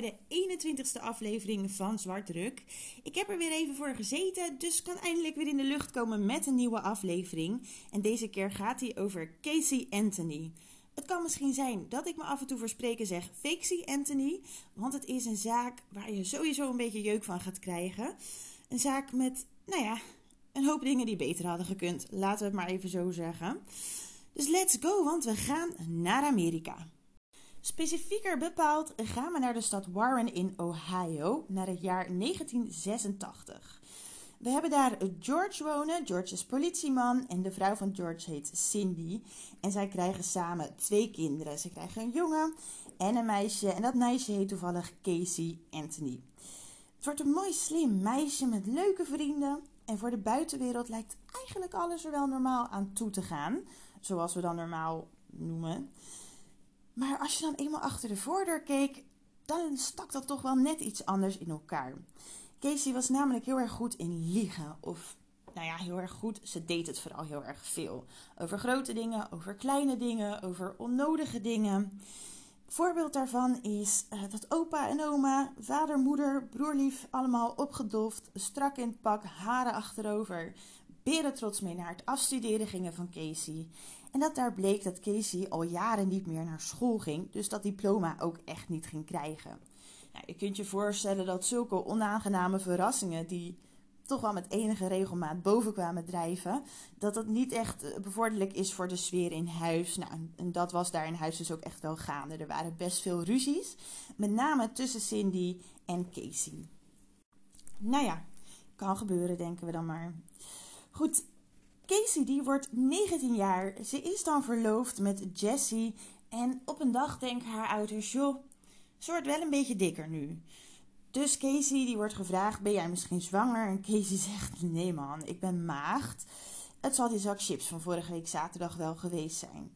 de 21ste aflevering van Zwartdruk. Ik heb er weer even voor gezeten, dus kan eindelijk weer in de lucht komen met een nieuwe aflevering. En deze keer gaat hij over Casey Anthony. Het kan misschien zijn dat ik me af en toe voor spreken zeg Fakesy Anthony, want het is een zaak waar je sowieso een beetje jeuk van gaat krijgen. Een zaak met, nou ja, een hoop dingen die beter hadden gekund. Laten we het maar even zo zeggen. Dus let's go, want we gaan naar Amerika. Specifieker bepaald gaan we naar de stad Warren in Ohio, naar het jaar 1986. We hebben daar George wonen. George is politieman en de vrouw van George heet Cindy. En zij krijgen samen twee kinderen. Ze krijgen een jongen en een meisje. En dat meisje heet toevallig Casey Anthony. Het wordt een mooi slim meisje met leuke vrienden. En voor de buitenwereld lijkt eigenlijk alles er wel normaal aan toe te gaan. Zoals we dan normaal noemen. Maar als je dan eenmaal achter de voordeur keek, dan stak dat toch wel net iets anders in elkaar. Casey was namelijk heel erg goed in liegen. Of, nou ja, heel erg goed. Ze deed het vooral heel erg veel. Over grote dingen, over kleine dingen, over onnodige dingen. Voorbeeld daarvan is uh, dat opa en oma, vader, moeder, broerlief allemaal opgedoft, strak in het pak, haren achterover, beren trots mee naar het afstuderen gingen van Casey. En dat daar bleek dat Casey al jaren niet meer naar school ging, dus dat diploma ook echt niet ging krijgen. Nou, je kunt je voorstellen dat zulke onaangename verrassingen, die toch wel met enige regelmaat boven kwamen drijven, dat dat niet echt eh, bevorderlijk is voor de sfeer in huis. Nou, en dat was daar in huis dus ook echt wel gaande. Er waren best veel ruzies, met name tussen Cindy en Casey. Nou ja, kan gebeuren, denken we dan maar. Goed, Casey die wordt 19 jaar. Ze is dan verloofd met Jessie. En op een dag denken haar ouders, joh, ze wordt wel een beetje dikker nu. Dus Casey die wordt gevraagd, ben jij misschien zwanger? En Casey zegt, nee man, ik ben maagd. Het zal die zak chips van vorige week zaterdag wel geweest zijn.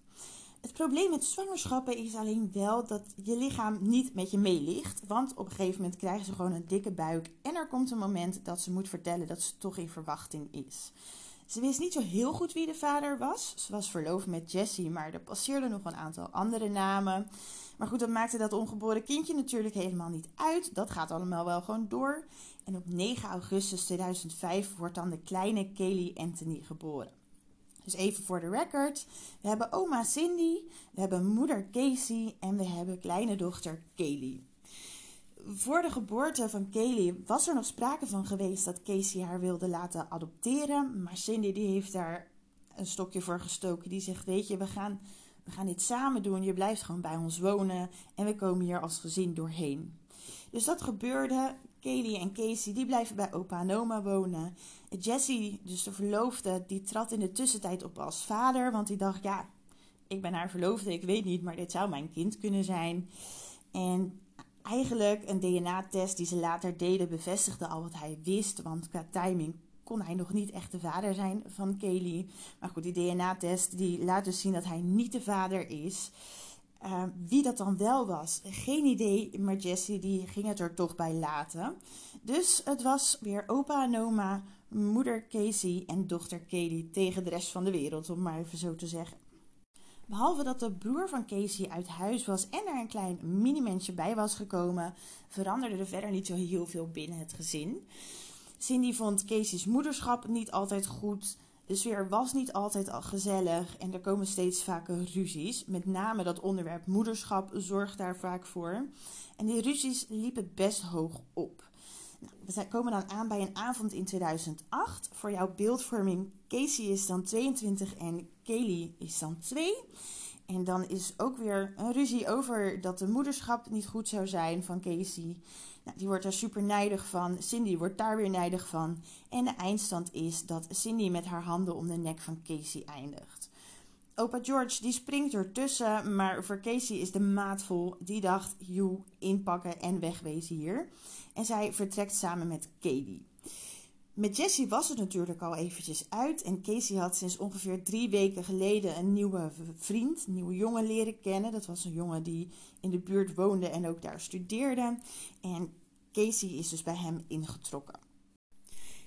Het probleem met zwangerschappen is alleen wel dat je lichaam niet met je meeligt. Want op een gegeven moment krijgen ze gewoon een dikke buik. En er komt een moment dat ze moet vertellen dat ze toch in verwachting is. Ze wist niet zo heel goed wie de vader was. Ze was verloofd met Jessie, maar er passeerden nog een aantal andere namen. Maar goed, dat maakte dat ongeboren kindje natuurlijk helemaal niet uit. Dat gaat allemaal wel gewoon door. En op 9 augustus 2005 wordt dan de kleine Kaylee Anthony geboren. Dus even voor de record. We hebben oma Cindy, we hebben moeder Casey en we hebben kleine dochter Kaylee voor de geboorte van Kaylee was er nog sprake van geweest dat Casey haar wilde laten adopteren. Maar Cindy die heeft daar een stokje voor gestoken. Die zegt, weet je, we gaan, we gaan dit samen doen. Je blijft gewoon bij ons wonen en we komen hier als gezin doorheen. Dus dat gebeurde. Kaylee en Casey die blijven bij opa en oma wonen. Jessie, dus de verloofde, die trad in de tussentijd op als vader. Want die dacht, ja, ik ben haar verloofde, ik weet niet, maar dit zou mijn kind kunnen zijn. En eigenlijk een DNA-test die ze later deden bevestigde al wat hij wist. Want qua timing kon hij nog niet echt de vader zijn van Kaylee. Maar goed, die DNA-test die laat dus zien dat hij niet de vader is. Uh, wie dat dan wel was, geen idee. Maar Jessie die ging het er toch bij laten. Dus het was weer opa en oma, moeder Casey en dochter Kaylee tegen de rest van de wereld, om maar even zo te zeggen. Behalve dat de broer van Casey uit huis was en er een klein mini-mensje bij was gekomen, veranderde er verder niet zo heel veel binnen het gezin. Cindy vond Casey's moederschap niet altijd goed. De sfeer was niet altijd al gezellig en er komen steeds vaker ruzies. Met name dat onderwerp moederschap zorgt daar vaak voor. En die ruzies liepen best hoog op. Nou, we komen dan aan bij een avond in 2008. Voor jouw beeldvorming, Casey is dan 22 en Kaylee is dan 2. En dan is ook weer een ruzie over dat de moederschap niet goed zou zijn van Casey. Nou, die wordt daar super nijdig van. Cindy wordt daar weer nijdig van. En de eindstand is dat Cindy met haar handen om de nek van Casey eindigt. Opa George die springt ertussen, maar voor Casey is de maat vol. Die dacht, joe, inpakken en wegwezen hier. En zij vertrekt samen met Katie. Met Jessie was het natuurlijk al eventjes uit. En Casey had sinds ongeveer drie weken geleden een nieuwe vriend, een nieuwe jongen leren kennen. Dat was een jongen die in de buurt woonde en ook daar studeerde. En Casey is dus bij hem ingetrokken.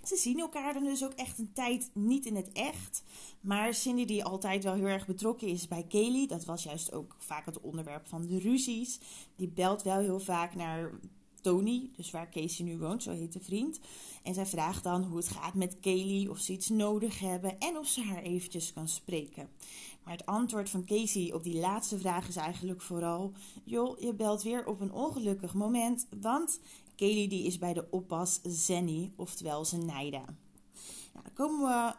Ze zien elkaar dan dus ook echt een tijd niet in het echt. Maar Cindy, die altijd wel heel erg betrokken is bij Kaylee, dat was juist ook vaak het onderwerp van de ruzies. Die belt wel heel vaak naar Tony, dus waar Casey nu woont, zo heet de vriend. En zij vraagt dan hoe het gaat met Kaylee, of ze iets nodig hebben en of ze haar eventjes kan spreken. Maar het antwoord van Casey op die laatste vraag is eigenlijk vooral: joh, je belt weer op een ongelukkig moment, want Kaylee die is bij de oppas Zenny, oftewel Zenaida. Nou, dan komen we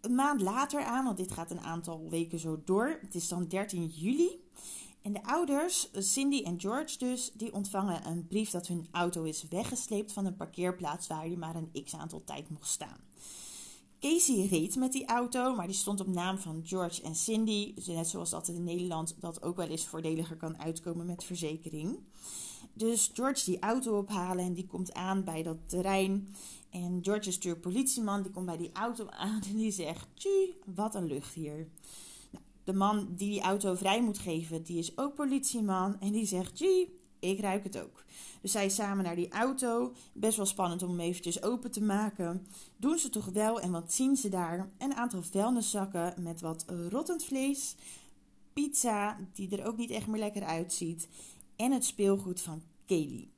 een maand later aan, want dit gaat een aantal weken zo door. Het is dan 13 juli. En de ouders, Cindy en George dus, die ontvangen een brief dat hun auto is weggesleept van een parkeerplaats waar hij maar een x aantal tijd mocht staan. Casey reed met die auto, maar die stond op naam van George en Cindy. Net zoals dat in Nederland dat ook wel eens voordeliger kan uitkomen met verzekering. Dus George die auto ophalen en die komt aan bij dat terrein. En George is natuurlijk politieman, die komt bij die auto aan en die zegt: Tjie, wat een lucht hier. Nou, de man die die auto vrij moet geven, die is ook politieman en die zegt: Tjie, ik ruik het ook. Dus zij samen naar die auto. Best wel spannend om hem eventjes open te maken. Doen ze toch wel en wat zien ze daar? Een aantal vuilniszakken met wat rottend vlees. Pizza, die er ook niet echt meer lekker uitziet. En het speelgoed van Kelly.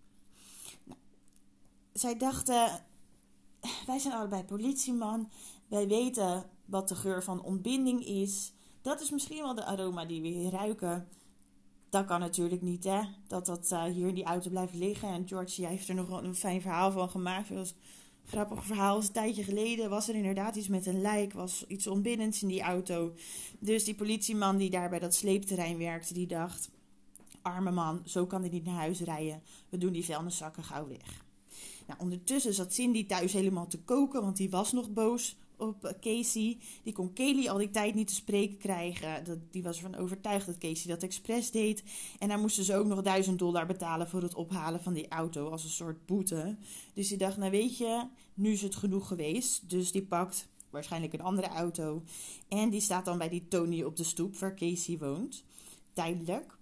Nou, zij dachten, wij zijn allebei politieman. Wij weten wat de geur van ontbinding is. Dat is misschien wel de aroma die we hier ruiken. Dat kan natuurlijk niet, hè? Dat dat uh, hier in die auto blijft liggen. En George heeft er nog een fijn verhaal van gemaakt. Een grappig verhaal. een tijdje geleden was er inderdaad iets met een lijk. Was iets onbinnends in die auto. Dus die politieman die daar bij dat sleepterrein werkte, die dacht... Arme man, zo kan hij niet naar huis rijden. We doen die vuilniszakken gauw weg. Nou, ondertussen zat Cindy thuis helemaal te koken, want die was nog boos op Casey. Die kon Kelly al die tijd niet te spreken krijgen. Dat, die was ervan overtuigd dat Casey dat expres deed. En daar moesten ze ook nog 1000 dollar betalen voor het ophalen van die auto als een soort boete. Dus die dacht, nou weet je, nu is het genoeg geweest. Dus die pakt waarschijnlijk een andere auto. En die staat dan bij die Tony op de stoep waar Casey woont. Tijdelijk.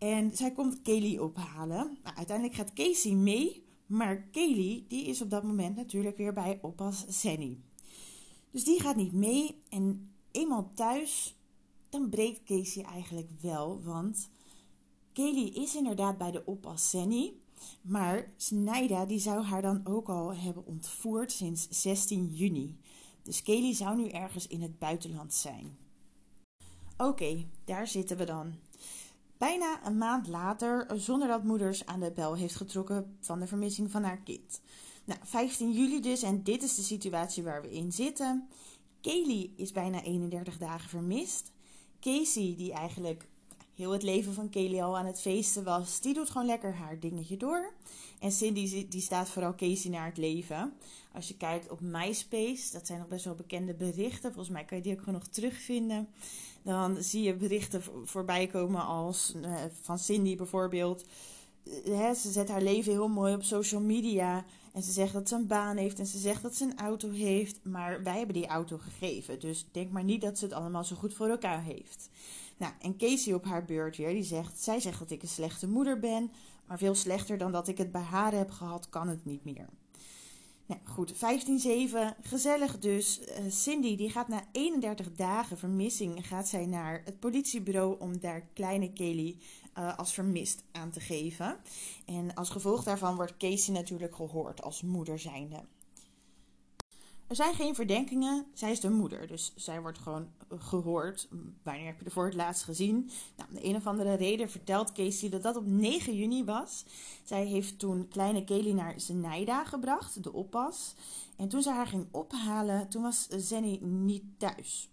En zij komt Kelly ophalen. Nou, uiteindelijk gaat Casey mee. Maar Kelly die is op dat moment natuurlijk weer bij oppas Sanny. Dus die gaat niet mee. En eenmaal thuis, dan breekt Casey eigenlijk wel. Want Kelly is inderdaad bij de oppas Sanny. Maar Snyda die zou haar dan ook al hebben ontvoerd sinds 16 juni. Dus Kelly zou nu ergens in het buitenland zijn. Oké, daar zitten we dan. Bijna een maand later, zonder dat moeders aan de bel heeft getrokken van de vermissing van haar kind. Nou, 15 juli dus, en dit is de situatie waar we in zitten. Kaylee is bijna 31 dagen vermist. Casey, die eigenlijk heel het leven van Kaylee al aan het feesten was, die doet gewoon lekker haar dingetje door. En Cindy die staat vooral Casey naar het leven. Als je kijkt op MySpace, dat zijn nog best wel bekende berichten. Volgens mij kan je die ook nog terugvinden. Dan zie je berichten voorbij komen als uh, van Cindy bijvoorbeeld. Uh, ze zet haar leven heel mooi op social media. En ze zegt dat ze een baan heeft en ze zegt dat ze een auto heeft. Maar wij hebben die auto gegeven. Dus denk maar niet dat ze het allemaal zo goed voor elkaar heeft. Nou, en Casey op haar beurt weer, die zegt... Zij zegt dat ik een slechte moeder ben. Maar veel slechter dan dat ik het bij haar heb gehad, kan het niet meer. Nou, goed, 15-7, gezellig dus. Uh, Cindy die gaat na 31 dagen vermissing gaat zij naar het politiebureau om daar kleine Kelly uh, als vermist aan te geven. En als gevolg daarvan wordt Casey natuurlijk gehoord als moeder zijnde. Er zijn geen verdenkingen. Zij is de moeder. Dus zij wordt gewoon gehoord. Wanneer heb je er voor het laatst gezien? Nou, om de een of andere reden vertelt Casey dat dat op 9 juni was. Zij heeft toen kleine Kelly naar Zenaida gebracht, de oppas. En toen ze haar ging ophalen, toen was Zenny niet thuis.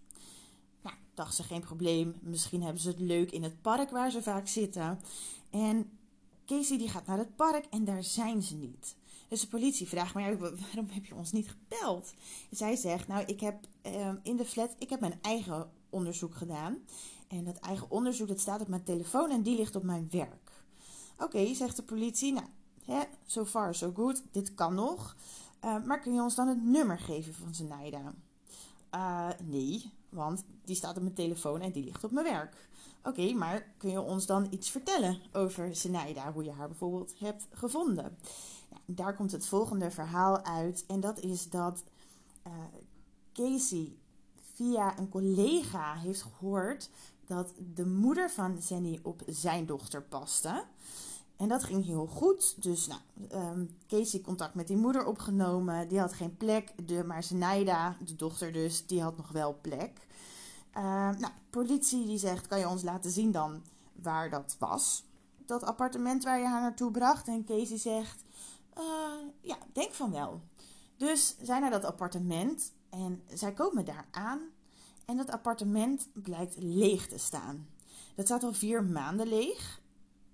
Nou, dacht ze geen probleem. Misschien hebben ze het leuk in het park waar ze vaak zitten. En Casey die gaat naar het park en daar zijn ze niet. Dus de politie vraagt maar waarom heb je ons niet gebeld? En zij zegt, nou, ik heb uh, in de flat, ik heb mijn eigen onderzoek gedaan. En dat eigen onderzoek, dat staat op mijn telefoon en die ligt op mijn werk. Oké, zegt de politie, nou, hè, so far so good, dit kan nog. Uh, maar kun je ons dan het nummer geven van Zenaida? Uh, nee, want die staat op mijn telefoon en die ligt op mijn werk. Oké, maar kun je ons dan iets vertellen over Zenaida, hoe je haar bijvoorbeeld hebt gevonden? Daar komt het volgende verhaal uit. En dat is dat Casey via een collega heeft gehoord dat de moeder van Zenny op zijn dochter paste. En dat ging heel goed. Dus nou, um, Casey contact met die moeder opgenomen. Die had geen plek. De, maar Zenaida, de dochter dus, die had nog wel plek. Uh, nou, politie die zegt, kan je ons laten zien dan waar dat was? Dat appartement waar je haar naartoe bracht. En Casey zegt, uh, ja, denk van wel. Dus zij naar dat appartement en zij komen daar aan. En dat appartement blijkt leeg te staan. Dat staat al vier maanden leeg.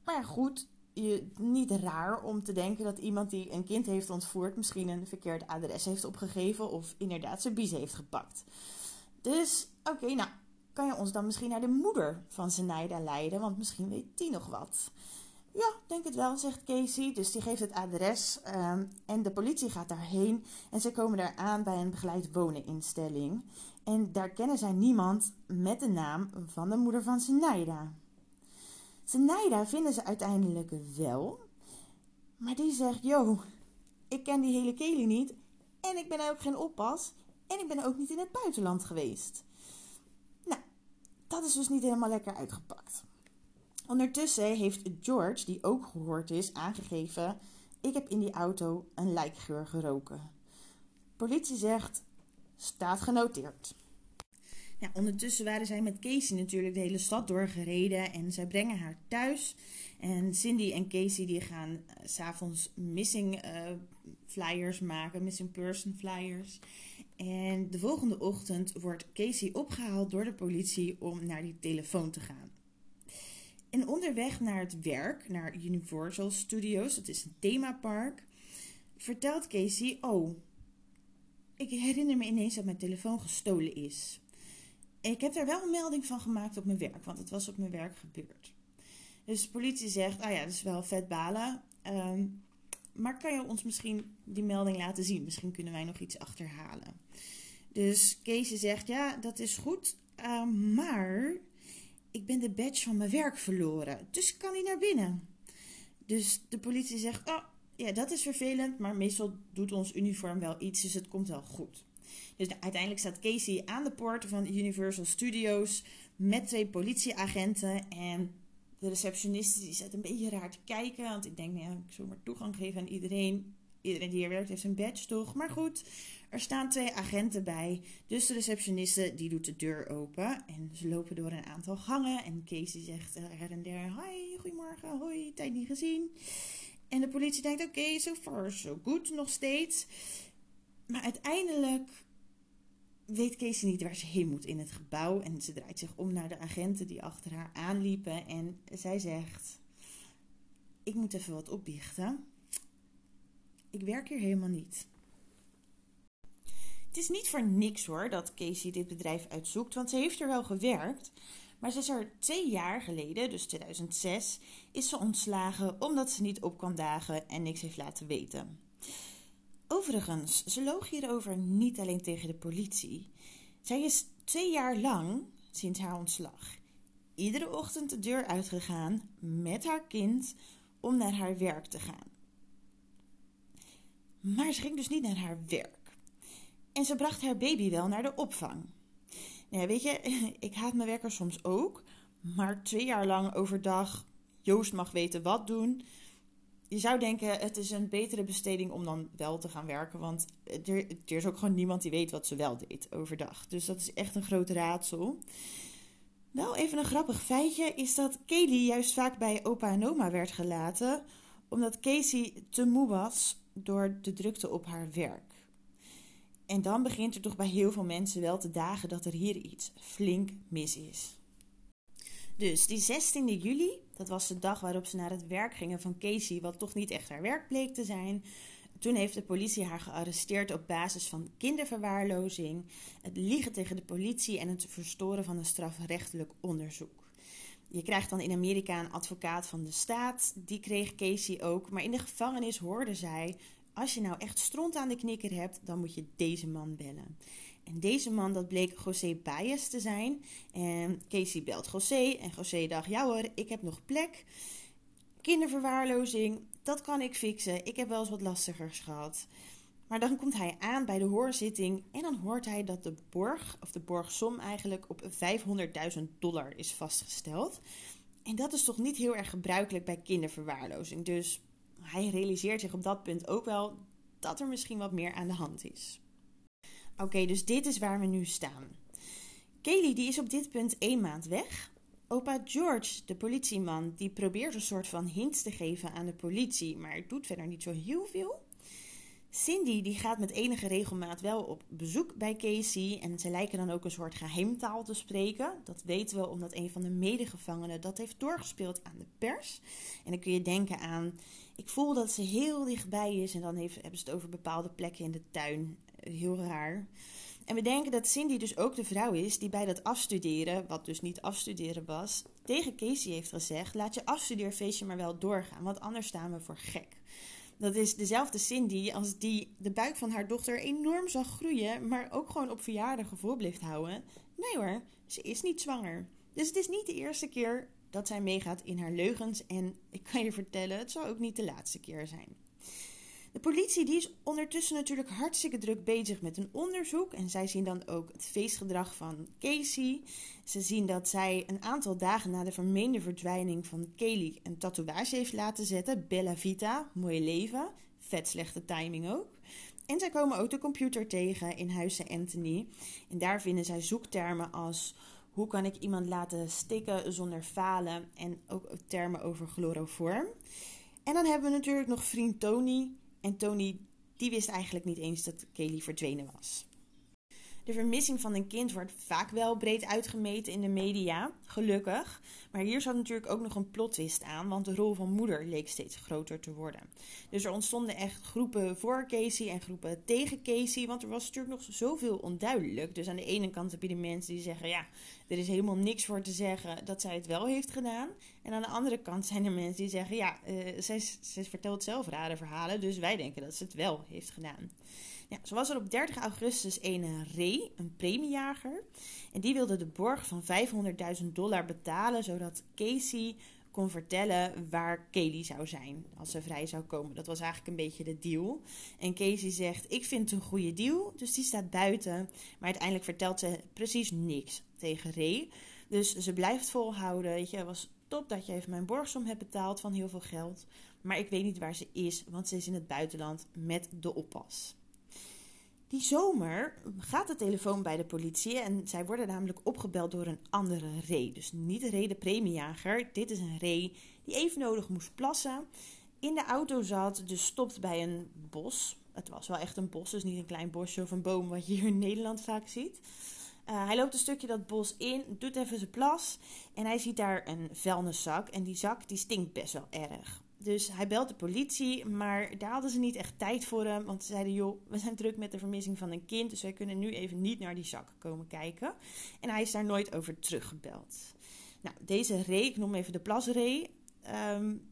Maar goed, je, niet raar om te denken dat iemand die een kind heeft ontvoerd misschien een verkeerd adres heeft opgegeven of inderdaad zijn bies heeft gepakt. Dus oké, nou kan je ons dan misschien naar de moeder van Zenaida leiden, want misschien weet die nog wat. Ja, denk het wel, zegt Casey. Dus die geeft het adres um, en de politie gaat daarheen. En ze komen daar aan bij een begeleid woneninstelling. En daar kennen zij niemand met de naam van de moeder van Zenaida. Zenaida vinden ze uiteindelijk wel. Maar die zegt, yo, ik ken die hele Kelly niet. En ik ben ook geen oppas. En ik ben ook niet in het buitenland geweest. Nou, dat is dus niet helemaal lekker uitgepakt. Ondertussen heeft George, die ook gehoord is, aangegeven: Ik heb in die auto een lijkgeur geroken. Politie zegt: Staat genoteerd. Ja, ondertussen waren zij met Casey natuurlijk de hele stad doorgereden en zij brengen haar thuis. En Cindy en Casey die gaan uh, s'avonds missing uh, flyers maken, missing person flyers. En de volgende ochtend wordt Casey opgehaald door de politie om naar die telefoon te gaan. En onderweg naar het werk, naar Universal Studios, dat is een themapark, vertelt Casey: Oh, ik herinner me ineens dat mijn telefoon gestolen is. Ik heb daar wel een melding van gemaakt op mijn werk, want het was op mijn werk gebeurd. Dus de politie zegt: Ah ja, dat is wel vet balen. Um, maar kan je ons misschien die melding laten zien? Misschien kunnen wij nog iets achterhalen. Dus Casey zegt: Ja, dat is goed. Uh, maar ik ben de badge van mijn werk verloren, dus kan niet naar binnen. Dus de politie zegt, oh, ja, dat is vervelend, maar meestal doet ons uniform wel iets, dus het komt wel goed. Dus uiteindelijk staat Casey aan de poort van Universal Studios met twee politieagenten en de receptioniste die zit een beetje raar te kijken, want ik denk, nou ja, ik zal maar toegang geven aan iedereen. Iedereen die hier werkt heeft een badge toch? Maar goed, er staan twee agenten bij. Dus de receptioniste die doet de deur open. En ze lopen door een aantal gangen. En Casey zegt her en der: Hi, goedemorgen, hoi, tijd niet gezien. En de politie denkt: Oké, okay, so far so good, nog steeds. Maar uiteindelijk weet Casey niet waar ze heen moet in het gebouw. En ze draait zich om naar de agenten die achter haar aanliepen. En zij zegt: Ik moet even wat opbiechten. Ik werk hier helemaal niet. Het is niet voor niks hoor dat Casey dit bedrijf uitzoekt, want ze heeft er wel gewerkt. Maar ze is er twee jaar geleden, dus 2006, is ze ontslagen omdat ze niet op kan dagen en niks heeft laten weten. Overigens, ze loog hierover niet alleen tegen de politie. Zij is twee jaar lang, sinds haar ontslag, iedere ochtend de deur uitgegaan met haar kind om naar haar werk te gaan. Maar ze ging dus niet naar haar werk. En ze bracht haar baby wel naar de opvang. Nou, weet je, ik haat mijn werker soms ook. Maar twee jaar lang overdag Joost mag weten wat doen. Je zou denken, het is een betere besteding om dan wel te gaan werken. Want er, er is ook gewoon niemand die weet wat ze wel deed overdag. Dus dat is echt een groot raadsel. Wel even een grappig feitje is dat Kelly juist vaak bij opa en oma werd gelaten. Omdat Casey te moe was door de drukte op haar werk. En dan begint er toch bij heel veel mensen wel te dagen dat er hier iets flink mis is. Dus die 16 juli, dat was de dag waarop ze naar het werk gingen van Casey, wat toch niet echt haar werk bleek te zijn. Toen heeft de politie haar gearresteerd op basis van kinderverwaarlozing, het liegen tegen de politie en het verstoren van een strafrechtelijk onderzoek. Je krijgt dan in Amerika een advocaat van de staat. Die kreeg Casey ook. Maar in de gevangenis hoorde zij: als je nou echt stront aan de knikker hebt, dan moet je deze man bellen. En deze man, dat bleek José Baez te zijn. En Casey belt José. En José dacht: ja hoor, ik heb nog plek. Kinderverwaarlozing, dat kan ik fixen. Ik heb wel eens wat lastigers gehad. Maar dan komt hij aan bij de hoorzitting en dan hoort hij dat de borg, of de borgsom eigenlijk, op 500.000 dollar is vastgesteld. En dat is toch niet heel erg gebruikelijk bij kinderverwaarlozing. Dus hij realiseert zich op dat punt ook wel dat er misschien wat meer aan de hand is. Oké, dus dit is waar we nu staan. Kelly die is op dit punt één maand weg. Opa George, de politieman, die probeert een soort van hints te geven aan de politie, maar doet verder niet zo heel veel. Cindy die gaat met enige regelmaat wel op bezoek bij Casey en ze lijken dan ook een soort geheimtaal te spreken. Dat weten we omdat een van de medegevangenen dat heeft doorgespeeld aan de pers. En dan kun je denken aan, ik voel dat ze heel dichtbij is en dan hebben ze het over bepaalde plekken in de tuin. Heel raar. En we denken dat Cindy dus ook de vrouw is die bij dat afstuderen, wat dus niet afstuderen was, tegen Casey heeft gezegd: laat je afstudeerfeestje maar wel doorgaan, want anders staan we voor gek. Dat is dezelfde Cindy als die de buik van haar dochter enorm zag groeien, maar ook gewoon op verjaardag vol bleef houden. Nee hoor, ze is niet zwanger. Dus het is niet de eerste keer dat zij meegaat in haar leugens en ik kan je vertellen, het zal ook niet de laatste keer zijn. De politie die is ondertussen natuurlijk hartstikke druk bezig met een onderzoek. En zij zien dan ook het feestgedrag van Casey. Ze zien dat zij een aantal dagen na de vermeende verdwijning van Kelly een tatoeage heeft laten zetten. Bella Vita, mooi leven. Vet slechte timing ook. En zij komen ook de computer tegen in Huizen Anthony. En daar vinden zij zoektermen als hoe kan ik iemand laten stikken zonder falen. En ook termen over chloroform. En dan hebben we natuurlijk nog vriend Tony. En Tony, die wist eigenlijk niet eens dat Kelly verdwenen was. De vermissing van een kind wordt vaak wel breed uitgemeten in de media, gelukkig. Maar hier zat natuurlijk ook nog een plot aan, want de rol van moeder leek steeds groter te worden. Dus er ontstonden echt groepen voor Casey en groepen tegen Casey, want er was natuurlijk nog zoveel onduidelijk. Dus aan de ene kant heb je de mensen die zeggen, ja, er is helemaal niks voor te zeggen dat zij het wel heeft gedaan. En aan de andere kant zijn er mensen die zeggen, ja, uh, zij, zij vertelt zelf rare verhalen, dus wij denken dat ze het wel heeft gedaan. Ja, zo was er op 30 augustus een Ray, een premiejager. En die wilde de borg van 500.000 dollar betalen, zodat Casey kon vertellen waar Kelly zou zijn als ze vrij zou komen. Dat was eigenlijk een beetje de deal. En Casey zegt: Ik vind het een goede deal, dus die staat buiten. Maar uiteindelijk vertelt ze precies niks tegen Ray. Dus ze blijft volhouden. Weet je, was top dat je even mijn borgsom hebt betaald van heel veel geld. Maar ik weet niet waar ze is, want ze is in het buitenland met de oppas. Die zomer gaat de telefoon bij de politie en zij worden namelijk opgebeld door een andere ree. Dus niet de ree de premiejager, dit is een ree die even nodig moest plassen. In de auto zat, dus stopt bij een bos. Het was wel echt een bos, dus niet een klein bosje of een boom wat je hier in Nederland vaak ziet. Uh, hij loopt een stukje dat bos in, doet even zijn plas en hij ziet daar een vuilniszak. En die zak die stinkt best wel erg. Dus hij belt de politie, maar daar hadden ze niet echt tijd voor hem. Want ze zeiden, joh, we zijn druk met de vermissing van een kind. Dus wij kunnen nu even niet naar die zak komen kijken. En hij is daar nooit over teruggebeld. Nou, deze ree, ik noem even de plasree, um,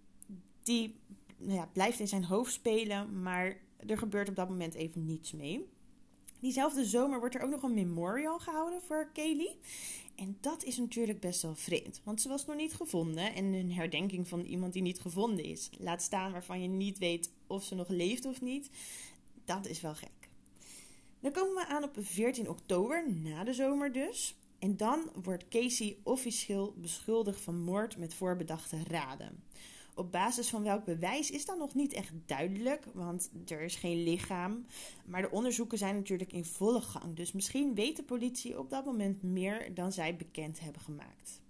die nou ja, blijft in zijn hoofd spelen. Maar er gebeurt op dat moment even niets mee. Diezelfde zomer wordt er ook nog een memorial gehouden voor Kaylee. En dat is natuurlijk best wel vreemd, want ze was nog niet gevonden. En een herdenking van iemand die niet gevonden is, laat staan waarvan je niet weet of ze nog leeft of niet, dat is wel gek. Dan komen we aan op 14 oktober, na de zomer dus. En dan wordt Casey officieel beschuldigd van moord met voorbedachte raden. Op basis van welk bewijs is dat nog niet echt duidelijk, want er is geen lichaam. Maar de onderzoeken zijn natuurlijk in volle gang, dus misschien weet de politie op dat moment meer dan zij bekend hebben gemaakt.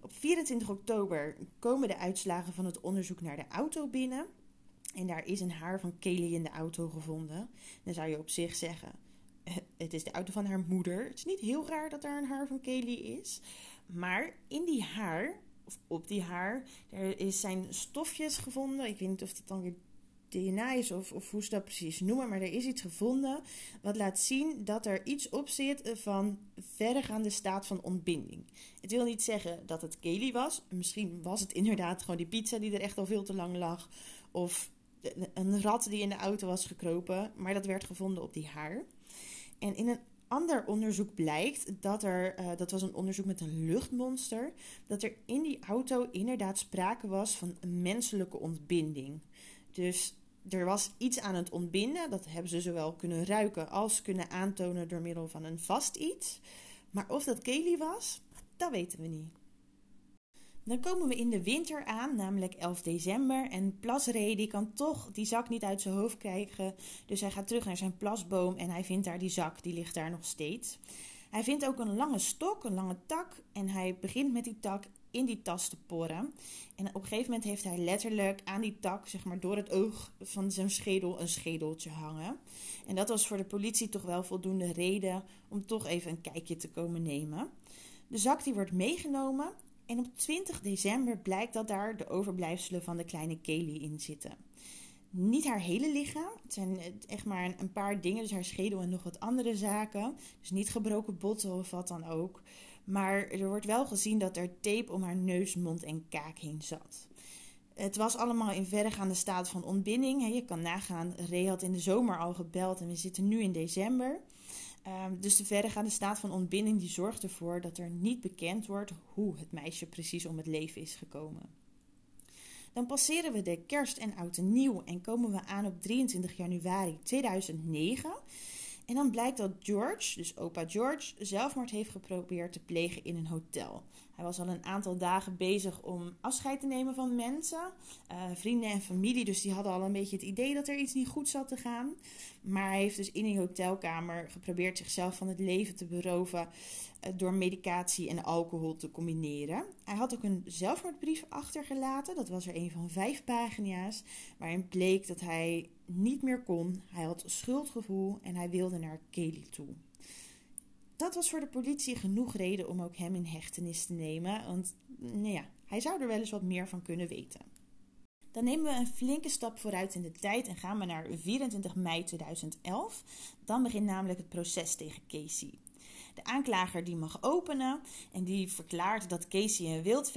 Op 24 oktober komen de uitslagen van het onderzoek naar de auto binnen. En daar is een haar van Kelly in de auto gevonden. Dan zou je op zich zeggen: eh, het is de auto van haar moeder. Het is niet heel raar dat daar een haar van Kelly is. Maar in die haar of op die haar. Er is zijn stofjes gevonden. Ik weet niet of dat dan weer DNA is of, of hoe ze dat precies noemen. Maar er is iets gevonden wat laat zien dat er iets op zit van verregaande staat van ontbinding. Het wil niet zeggen dat het Kelly was. Misschien was het inderdaad gewoon die pizza die er echt al veel te lang lag. Of een rat die in de auto was gekropen. Maar dat werd gevonden op die haar. En in een ander onderzoek blijkt dat er, uh, dat was een onderzoek met een luchtmonster, dat er in die auto inderdaad sprake was van menselijke ontbinding. Dus er was iets aan het ontbinden. Dat hebben ze zowel kunnen ruiken als kunnen aantonen door middel van een vast iets. Maar of dat Kelly was, dat weten we niet. Dan komen we in de winter aan, namelijk 11 december. En Plasree die kan toch die zak niet uit zijn hoofd krijgen. Dus hij gaat terug naar zijn plasboom en hij vindt daar die zak, die ligt daar nog steeds. Hij vindt ook een lange stok, een lange tak. En hij begint met die tak in die tas te porren. En op een gegeven moment heeft hij letterlijk aan die tak, zeg maar door het oog van zijn schedel, een schedeltje hangen. En dat was voor de politie toch wel voldoende reden om toch even een kijkje te komen nemen. De zak die wordt meegenomen en op 20 december blijkt dat daar de overblijfselen van de kleine Kelly in zitten. Niet haar hele lichaam, het zijn echt maar een paar dingen, dus haar schedel en nog wat andere zaken. Dus niet gebroken botten of wat dan ook. Maar er wordt wel gezien dat er tape om haar neus, mond en kaak heen zat. Het was allemaal in verregaande staat van ontbinding. Je kan nagaan, Ray had in de zomer al gebeld en we zitten nu in december. Ehm, dus de verregaande staat van ontbinding die zorgt ervoor dat er niet bekend wordt hoe het meisje precies om het leven is gekomen. Dan passeren we de kerst en oud en nieuw en komen we aan op 23 januari 2009. En dan blijkt dat George, dus opa George, zelfmoord heeft geprobeerd te plegen in een hotel. Hij was al een aantal dagen bezig om afscheid te nemen van mensen, uh, vrienden en familie. Dus die hadden al een beetje het idee dat er iets niet goed zat te gaan. Maar hij heeft dus in die hotelkamer geprobeerd zichzelf van het leven te beroven uh, door medicatie en alcohol te combineren. Hij had ook een zelfmoordbrief achtergelaten. Dat was er een van vijf pagina's. Waarin bleek dat hij niet meer kon. Hij had schuldgevoel en hij wilde naar Kelly toe dat was voor de politie genoeg reden om ook hem in hechtenis te nemen. Want nou ja, hij zou er wel eens wat meer van kunnen weten. Dan nemen we een flinke stap vooruit in de tijd en gaan we naar 24 mei 2011. Dan begint namelijk het proces tegen Casey. De aanklager die mag openen en die verklaart dat Casey een wild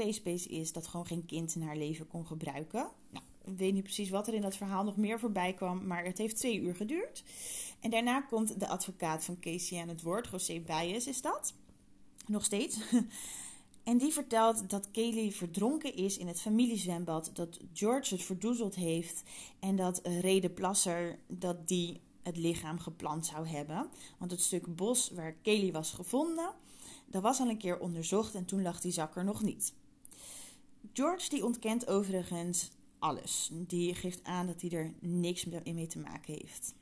is dat gewoon geen kind in haar leven kon gebruiken. Nou, ik weet niet precies wat er in dat verhaal nog meer voorbij kwam, maar het heeft twee uur geduurd. En daarna komt de advocaat van Casey aan het woord, José Baez is dat. Nog steeds. En die vertelt dat Kelly verdronken is in het familiezwembad, dat George het verdoezeld heeft en dat Rede Plasser dat die het lichaam geplant zou hebben. Want het stuk bos waar Kelly was gevonden, dat was al een keer onderzocht en toen lag die zak er nog niet. George die ontkent overigens alles. Die geeft aan dat hij er niks mee te maken heeft.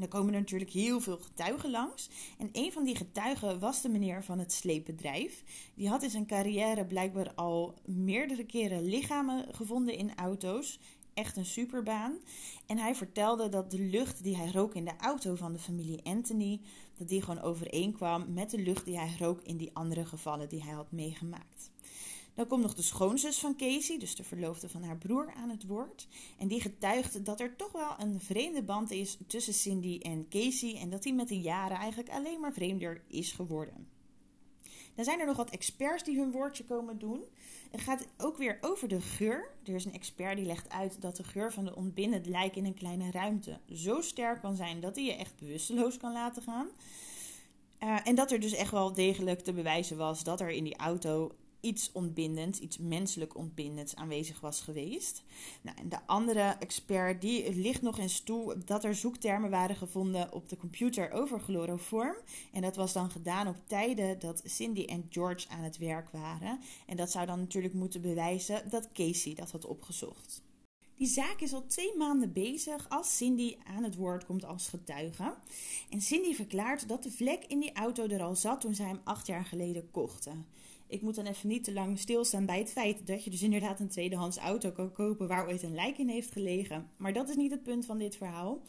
Er komen natuurlijk heel veel getuigen langs. En een van die getuigen was de meneer van het sleepbedrijf. Die had in zijn carrière blijkbaar al meerdere keren lichamen gevonden in auto's. Echt een superbaan. En hij vertelde dat de lucht die hij rook in de auto van de familie Anthony, dat die gewoon overeenkwam met de lucht die hij rook in die andere gevallen die hij had meegemaakt. Dan komt nog de schoonzus van Casey, dus de verloofde van haar broer, aan het woord. En die getuigt dat er toch wel een vreemde band is tussen Cindy en Casey. En dat die met de jaren eigenlijk alleen maar vreemder is geworden. Dan zijn er nog wat experts die hun woordje komen doen. Het gaat ook weer over de geur. Er is een expert die legt uit dat de geur van de ontbindend lijk in een kleine ruimte zo sterk kan zijn dat hij je echt bewusteloos kan laten gaan. Uh, en dat er dus echt wel degelijk te bewijzen was dat er in die auto iets ontbindends, iets menselijk ontbindends aanwezig was geweest. Nou, en de andere expert die ligt nog eens toe dat er zoektermen waren gevonden op de computer over chloroform. En dat was dan gedaan op tijden dat Cindy en George aan het werk waren. En dat zou dan natuurlijk moeten bewijzen dat Casey dat had opgezocht. Die zaak is al twee maanden bezig als Cindy aan het woord komt als getuige. En Cindy verklaart dat de vlek in die auto er al zat toen zij hem acht jaar geleden kochten ik moet dan even niet te lang stilstaan bij het feit dat je dus inderdaad een tweedehands auto kan kopen waar ooit een lijk in heeft gelegen. Maar dat is niet het punt van dit verhaal.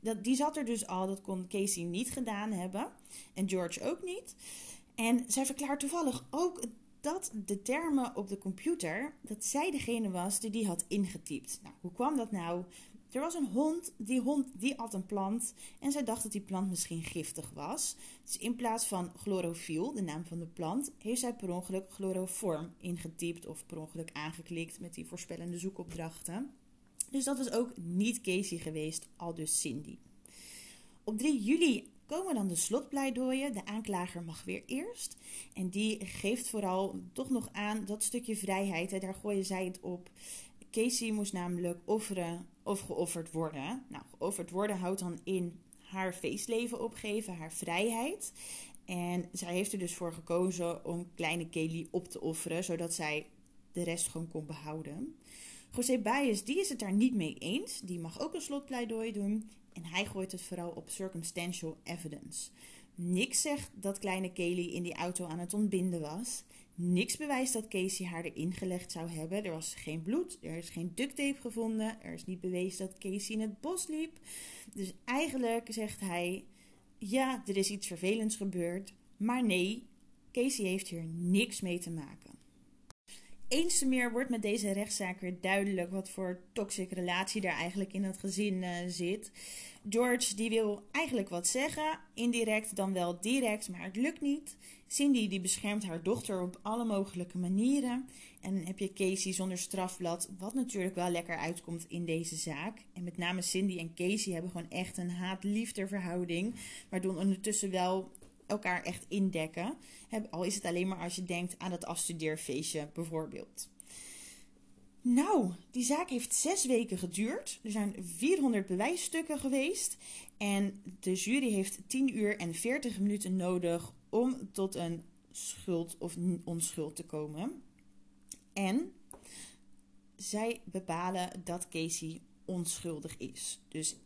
Dat, die zat er dus al, dat kon Casey niet gedaan hebben. En George ook niet. En zij verklaart toevallig ook dat de termen op de computer, dat zij degene was die die had ingetypt. Nou, hoe kwam dat nou? Er was een hond, die hond die at een plant en zij dacht dat die plant misschien giftig was. Dus in plaats van chlorofiel, de naam van de plant, heeft zij per ongeluk chloroform ingetypt of per ongeluk aangeklikt met die voorspellende zoekopdrachten. Dus dat was ook niet Casey geweest, al dus Cindy. Op 3 juli komen dan de slotpleidooien. De aanklager mag weer eerst. En die geeft vooral toch nog aan dat stukje vrijheid. Hè, daar gooien zij het op. Casey moest namelijk offeren of geofferd worden. Nou, geofferd worden houdt dan in haar feestleven opgeven, haar vrijheid. En zij heeft er dus voor gekozen om kleine Kelly op te offeren, zodat zij de rest gewoon kon behouden. José Baez die is het daar niet mee eens. Die mag ook een slotpleidooi doen. En hij gooit het vooral op circumstantial evidence. Niks zegt dat kleine Kelly in die auto aan het ontbinden was. Niks bewijst dat Casey haar erin gelegd zou hebben. Er was geen bloed, er is geen duct tape gevonden, er is niet bewezen dat Casey in het bos liep. Dus eigenlijk zegt hij: ja, er is iets vervelends gebeurd, maar nee, Casey heeft hier niks mee te maken. Eens te meer wordt met deze rechtszaak weer duidelijk wat voor toxic relatie er eigenlijk in het gezin uh, zit. George die wil eigenlijk wat zeggen, indirect dan wel direct, maar het lukt niet. Cindy die beschermt haar dochter op alle mogelijke manieren. En dan heb je Casey zonder strafblad, wat natuurlijk wel lekker uitkomt in deze zaak. En met name Cindy en Casey hebben gewoon echt een haat-liefde verhouding. Waardoor ondertussen wel elkaar echt indekken. Al is het alleen maar als je denkt aan het afstudeerfeestje bijvoorbeeld. Nou, die zaak heeft zes weken geduurd. Er zijn 400 bewijsstukken geweest. En de jury heeft 10 uur en 40 minuten nodig om tot een schuld of onschuld te komen. En zij bepalen dat Casey onschuldig is. Dus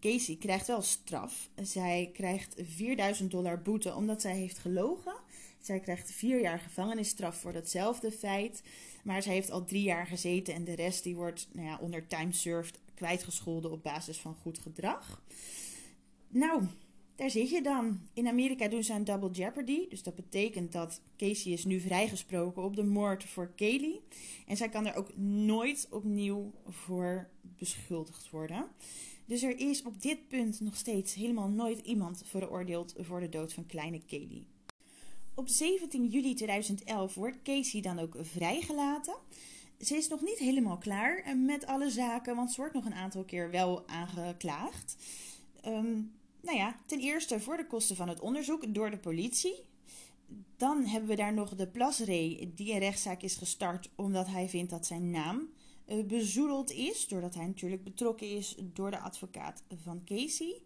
Casey krijgt wel straf. Zij krijgt 4000 dollar boete omdat zij heeft gelogen. Zij krijgt vier jaar gevangenisstraf voor datzelfde feit. Maar zij heeft al drie jaar gezeten en de rest die wordt nou ja, onder time served kwijtgescholden op basis van goed gedrag. Nou, daar zit je dan. In Amerika doen ze een double jeopardy. Dus dat betekent dat Casey is nu vrijgesproken op de moord voor Kaylee. En zij kan er ook nooit opnieuw voor beschuldigd worden. Dus er is op dit punt nog steeds helemaal nooit iemand veroordeeld voor de dood van kleine Kaylee. Op 17 juli 2011 wordt Casey dan ook vrijgelaten. Ze is nog niet helemaal klaar met alle zaken, want ze wordt nog een aantal keer wel aangeklaagd. Um, nou ja, ten eerste voor de kosten van het onderzoek door de politie. Dan hebben we daar nog de Plasree, die een rechtszaak is gestart omdat hij vindt dat zijn naam bezoedeld is. Doordat hij natuurlijk betrokken is door de advocaat van Casey.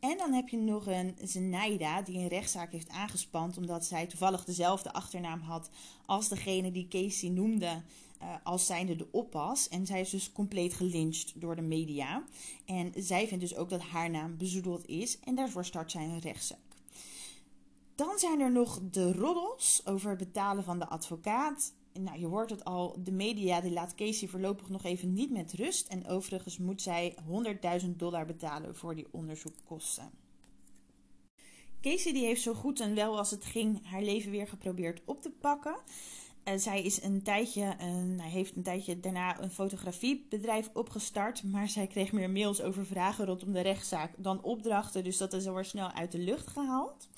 En dan heb je nog een Zenaida die een rechtszaak heeft aangespand omdat zij toevallig dezelfde achternaam had als degene die Casey noemde uh, als zijnde de oppas. En zij is dus compleet gelyncht door de media. En zij vindt dus ook dat haar naam bezoedeld is en daarvoor start zij een rechtszaak. Dan zijn er nog de roddels over het betalen van de advocaat. Nou, je hoort het al, de media die laat Casey voorlopig nog even niet met rust. En overigens moet zij 100.000 dollar betalen voor die onderzoekkosten. Casey die heeft zo goed en wel als het ging haar leven weer geprobeerd op te pakken. Uh, zij is een tijdje, uh, heeft een tijdje daarna een fotografiebedrijf opgestart. Maar zij kreeg meer mails over vragen rondom de rechtszaak dan opdrachten. Dus dat is alweer snel uit de lucht gehaald.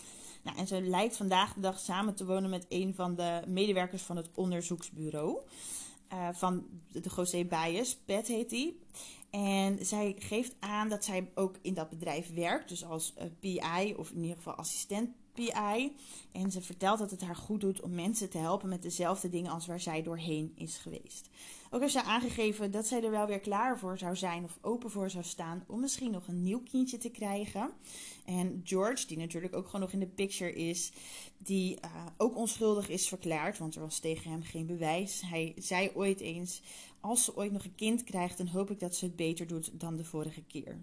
Nou, en ze lijkt vandaag de dag samen te wonen met een van de medewerkers van het onderzoeksbureau. Uh, van de José Baez, Pet heet die. En zij geeft aan dat zij ook in dat bedrijf werkt, dus als uh, PI of in ieder geval assistent PI. En ze vertelt dat het haar goed doet om mensen te helpen met dezelfde dingen als waar zij doorheen is geweest. Ook heeft zij aangegeven dat zij er wel weer klaar voor zou zijn of open voor zou staan om misschien nog een nieuw kindje te krijgen. En George, die natuurlijk ook gewoon nog in de picture is, die uh, ook onschuldig is verklaard, want er was tegen hem geen bewijs. Hij zei ooit eens: Als ze ooit nog een kind krijgt, dan hoop ik dat ze het beter doet dan de vorige keer.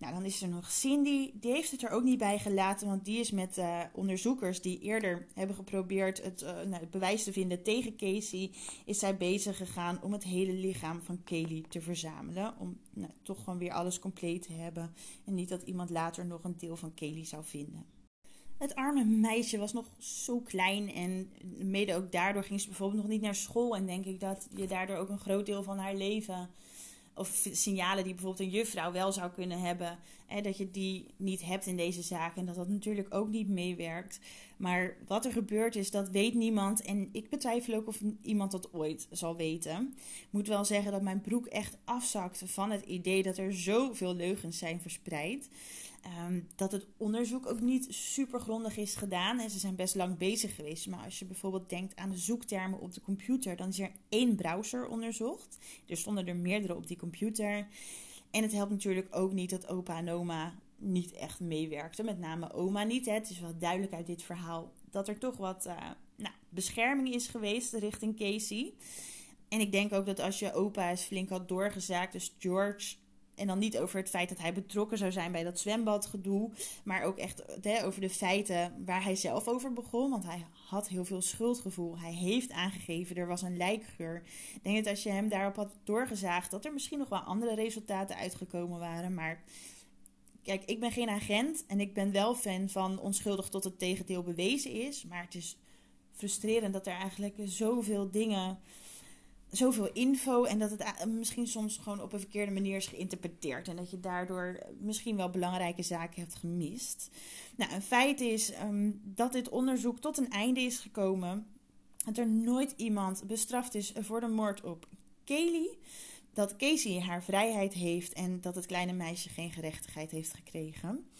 Nou, dan is er nog Cindy. Die heeft het er ook niet bij gelaten, want die is met uh, onderzoekers die eerder hebben geprobeerd het, uh, nou, het, bewijs te vinden tegen Casey, is zij bezig gegaan om het hele lichaam van Kaylee te verzamelen. Om nou, toch gewoon weer alles compleet te hebben en niet dat iemand later nog een deel van Kaylee zou vinden. Het arme meisje was nog zo klein en mede ook daardoor ging ze bijvoorbeeld nog niet naar school. En denk ik dat je daardoor ook een groot deel van haar leven of signalen die bijvoorbeeld een juffrouw wel zou kunnen hebben, hè, dat je die niet hebt in deze zaak en dat dat natuurlijk ook niet meewerkt. Maar wat er gebeurd is, dat weet niemand. En ik betwijfel ook of iemand dat ooit zal weten. Ik moet wel zeggen dat mijn broek echt afzakte van het idee dat er zoveel leugens zijn verspreid. Ehm, dat het onderzoek ook niet super grondig is gedaan. En ze zijn best lang bezig geweest. Maar als je bijvoorbeeld denkt aan de zoektermen op de computer, dan is er één browser onderzocht. Er stonden er meerdere op die computer. En het helpt natuurlijk ook niet dat opa en oma niet echt meewerkten. Met name oma niet. Hè. Het is wel duidelijk uit dit verhaal dat er toch wat uh, nou, bescherming is geweest richting Casey. En ik denk ook dat als je opa eens flink had doorgezaakt, dus George en dan niet over het feit dat hij betrokken zou zijn bij dat zwembadgedoe. Maar ook echt hè, over de feiten waar hij zelf over begon. Want hij had heel veel schuldgevoel. Hij heeft aangegeven, er was een lijkgeur. Ik denk dat als je hem daarop had doorgezaagd, dat er misschien nog wel andere resultaten uitgekomen waren. Maar kijk, ik ben geen agent. En ik ben wel fan van onschuldig tot het tegendeel bewezen is. Maar het is frustrerend dat er eigenlijk zoveel dingen zoveel info en dat het misschien soms gewoon op een verkeerde manier is geïnterpreteerd. En dat je daardoor misschien wel belangrijke zaken hebt gemist. Nou, een feit is um, dat dit onderzoek tot een einde is gekomen. Dat er nooit iemand bestraft is voor de moord op Kelly. Dat Casey haar vrijheid heeft en dat het kleine meisje geen gerechtigheid heeft gekregen.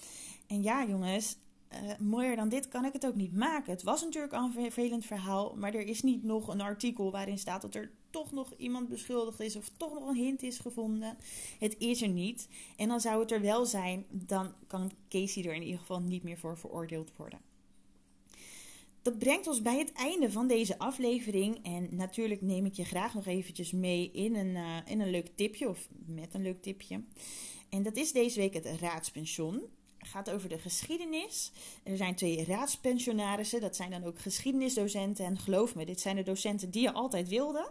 En ja, jongens, uh, mooier dan dit kan ik het ook niet maken. Het was natuurlijk al een vervelend verhaal, maar er is niet nog een artikel waarin staat dat er toch nog iemand beschuldigd is of toch nog een hint is gevonden. Het is er niet. En dan zou het er wel zijn, dan kan Casey er in ieder geval niet meer voor veroordeeld worden. Dat brengt ons bij het einde van deze aflevering. En natuurlijk neem ik je graag nog eventjes mee in een, uh, in een leuk tipje, of met een leuk tipje. En dat is deze week het raadspension gaat over de geschiedenis. Er zijn twee raadspensionarissen, dat zijn dan ook geschiedenisdocenten. En geloof me, dit zijn de docenten die je altijd wilde.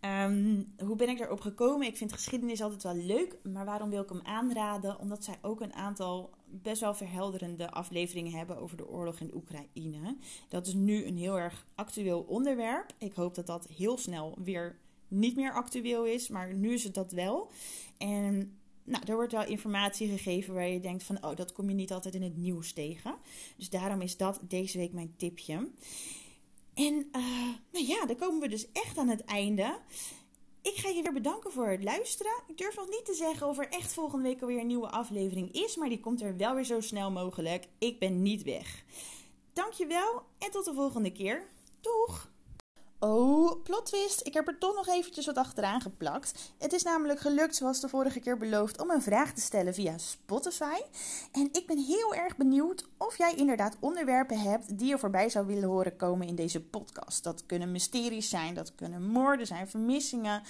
Ehm, hoe ben ik erop gekomen? Ik vind geschiedenis altijd wel leuk, maar waarom wil ik hem aanraden? Omdat zij ook een aantal best wel verhelderende afleveringen hebben over de oorlog in Oekraïne. Dat is nu een heel erg actueel onderwerp. Ik hoop dat dat heel snel weer niet meer actueel is, maar nu is het dat wel. En nou, er wordt wel informatie gegeven waar je denkt van, oh, dat kom je niet altijd in het nieuws tegen. Dus daarom is dat deze week mijn tipje. En uh, nou ja, dan komen we dus echt aan het einde. Ik ga je weer bedanken voor het luisteren. Ik durf nog niet te zeggen of er echt volgende week alweer een nieuwe aflevering is, maar die komt er wel weer zo snel mogelijk. Ik ben niet weg. Dankjewel en tot de volgende keer. Doeg! Oh, plot twist. Ik heb er toch nog eventjes wat achteraan geplakt. Het is namelijk gelukt, zoals de vorige keer beloofd, om een vraag te stellen via Spotify. En ik ben heel erg benieuwd of jij inderdaad onderwerpen hebt die je voorbij zou willen horen komen in deze podcast. Dat kunnen mysteries zijn, dat kunnen moorden zijn, vermissingen.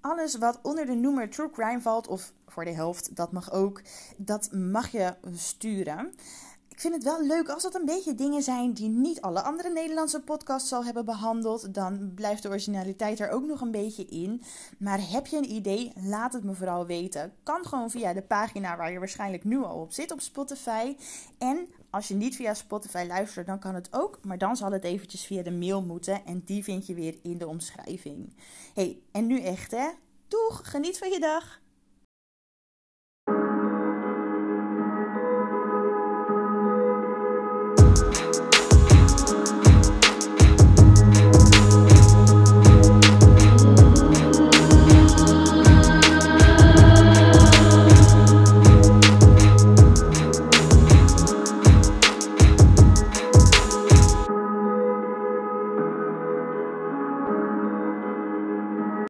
Alles wat onder de noemer True Crime valt, of voor de helft, dat mag ook, dat mag je sturen. Ik vind het wel leuk als dat een beetje dingen zijn die niet alle andere Nederlandse podcasts al hebben behandeld. Dan blijft de originaliteit er ook nog een beetje in. Maar heb je een idee? Laat het me vooral weten. Kan gewoon via de pagina waar je waarschijnlijk nu al op zit op Spotify. En als je niet via Spotify luistert, dan kan het ook. Maar dan zal het eventjes via de mail moeten. En die vind je weer in de omschrijving. hey, en nu echt hè. Doeg, geniet van je dag.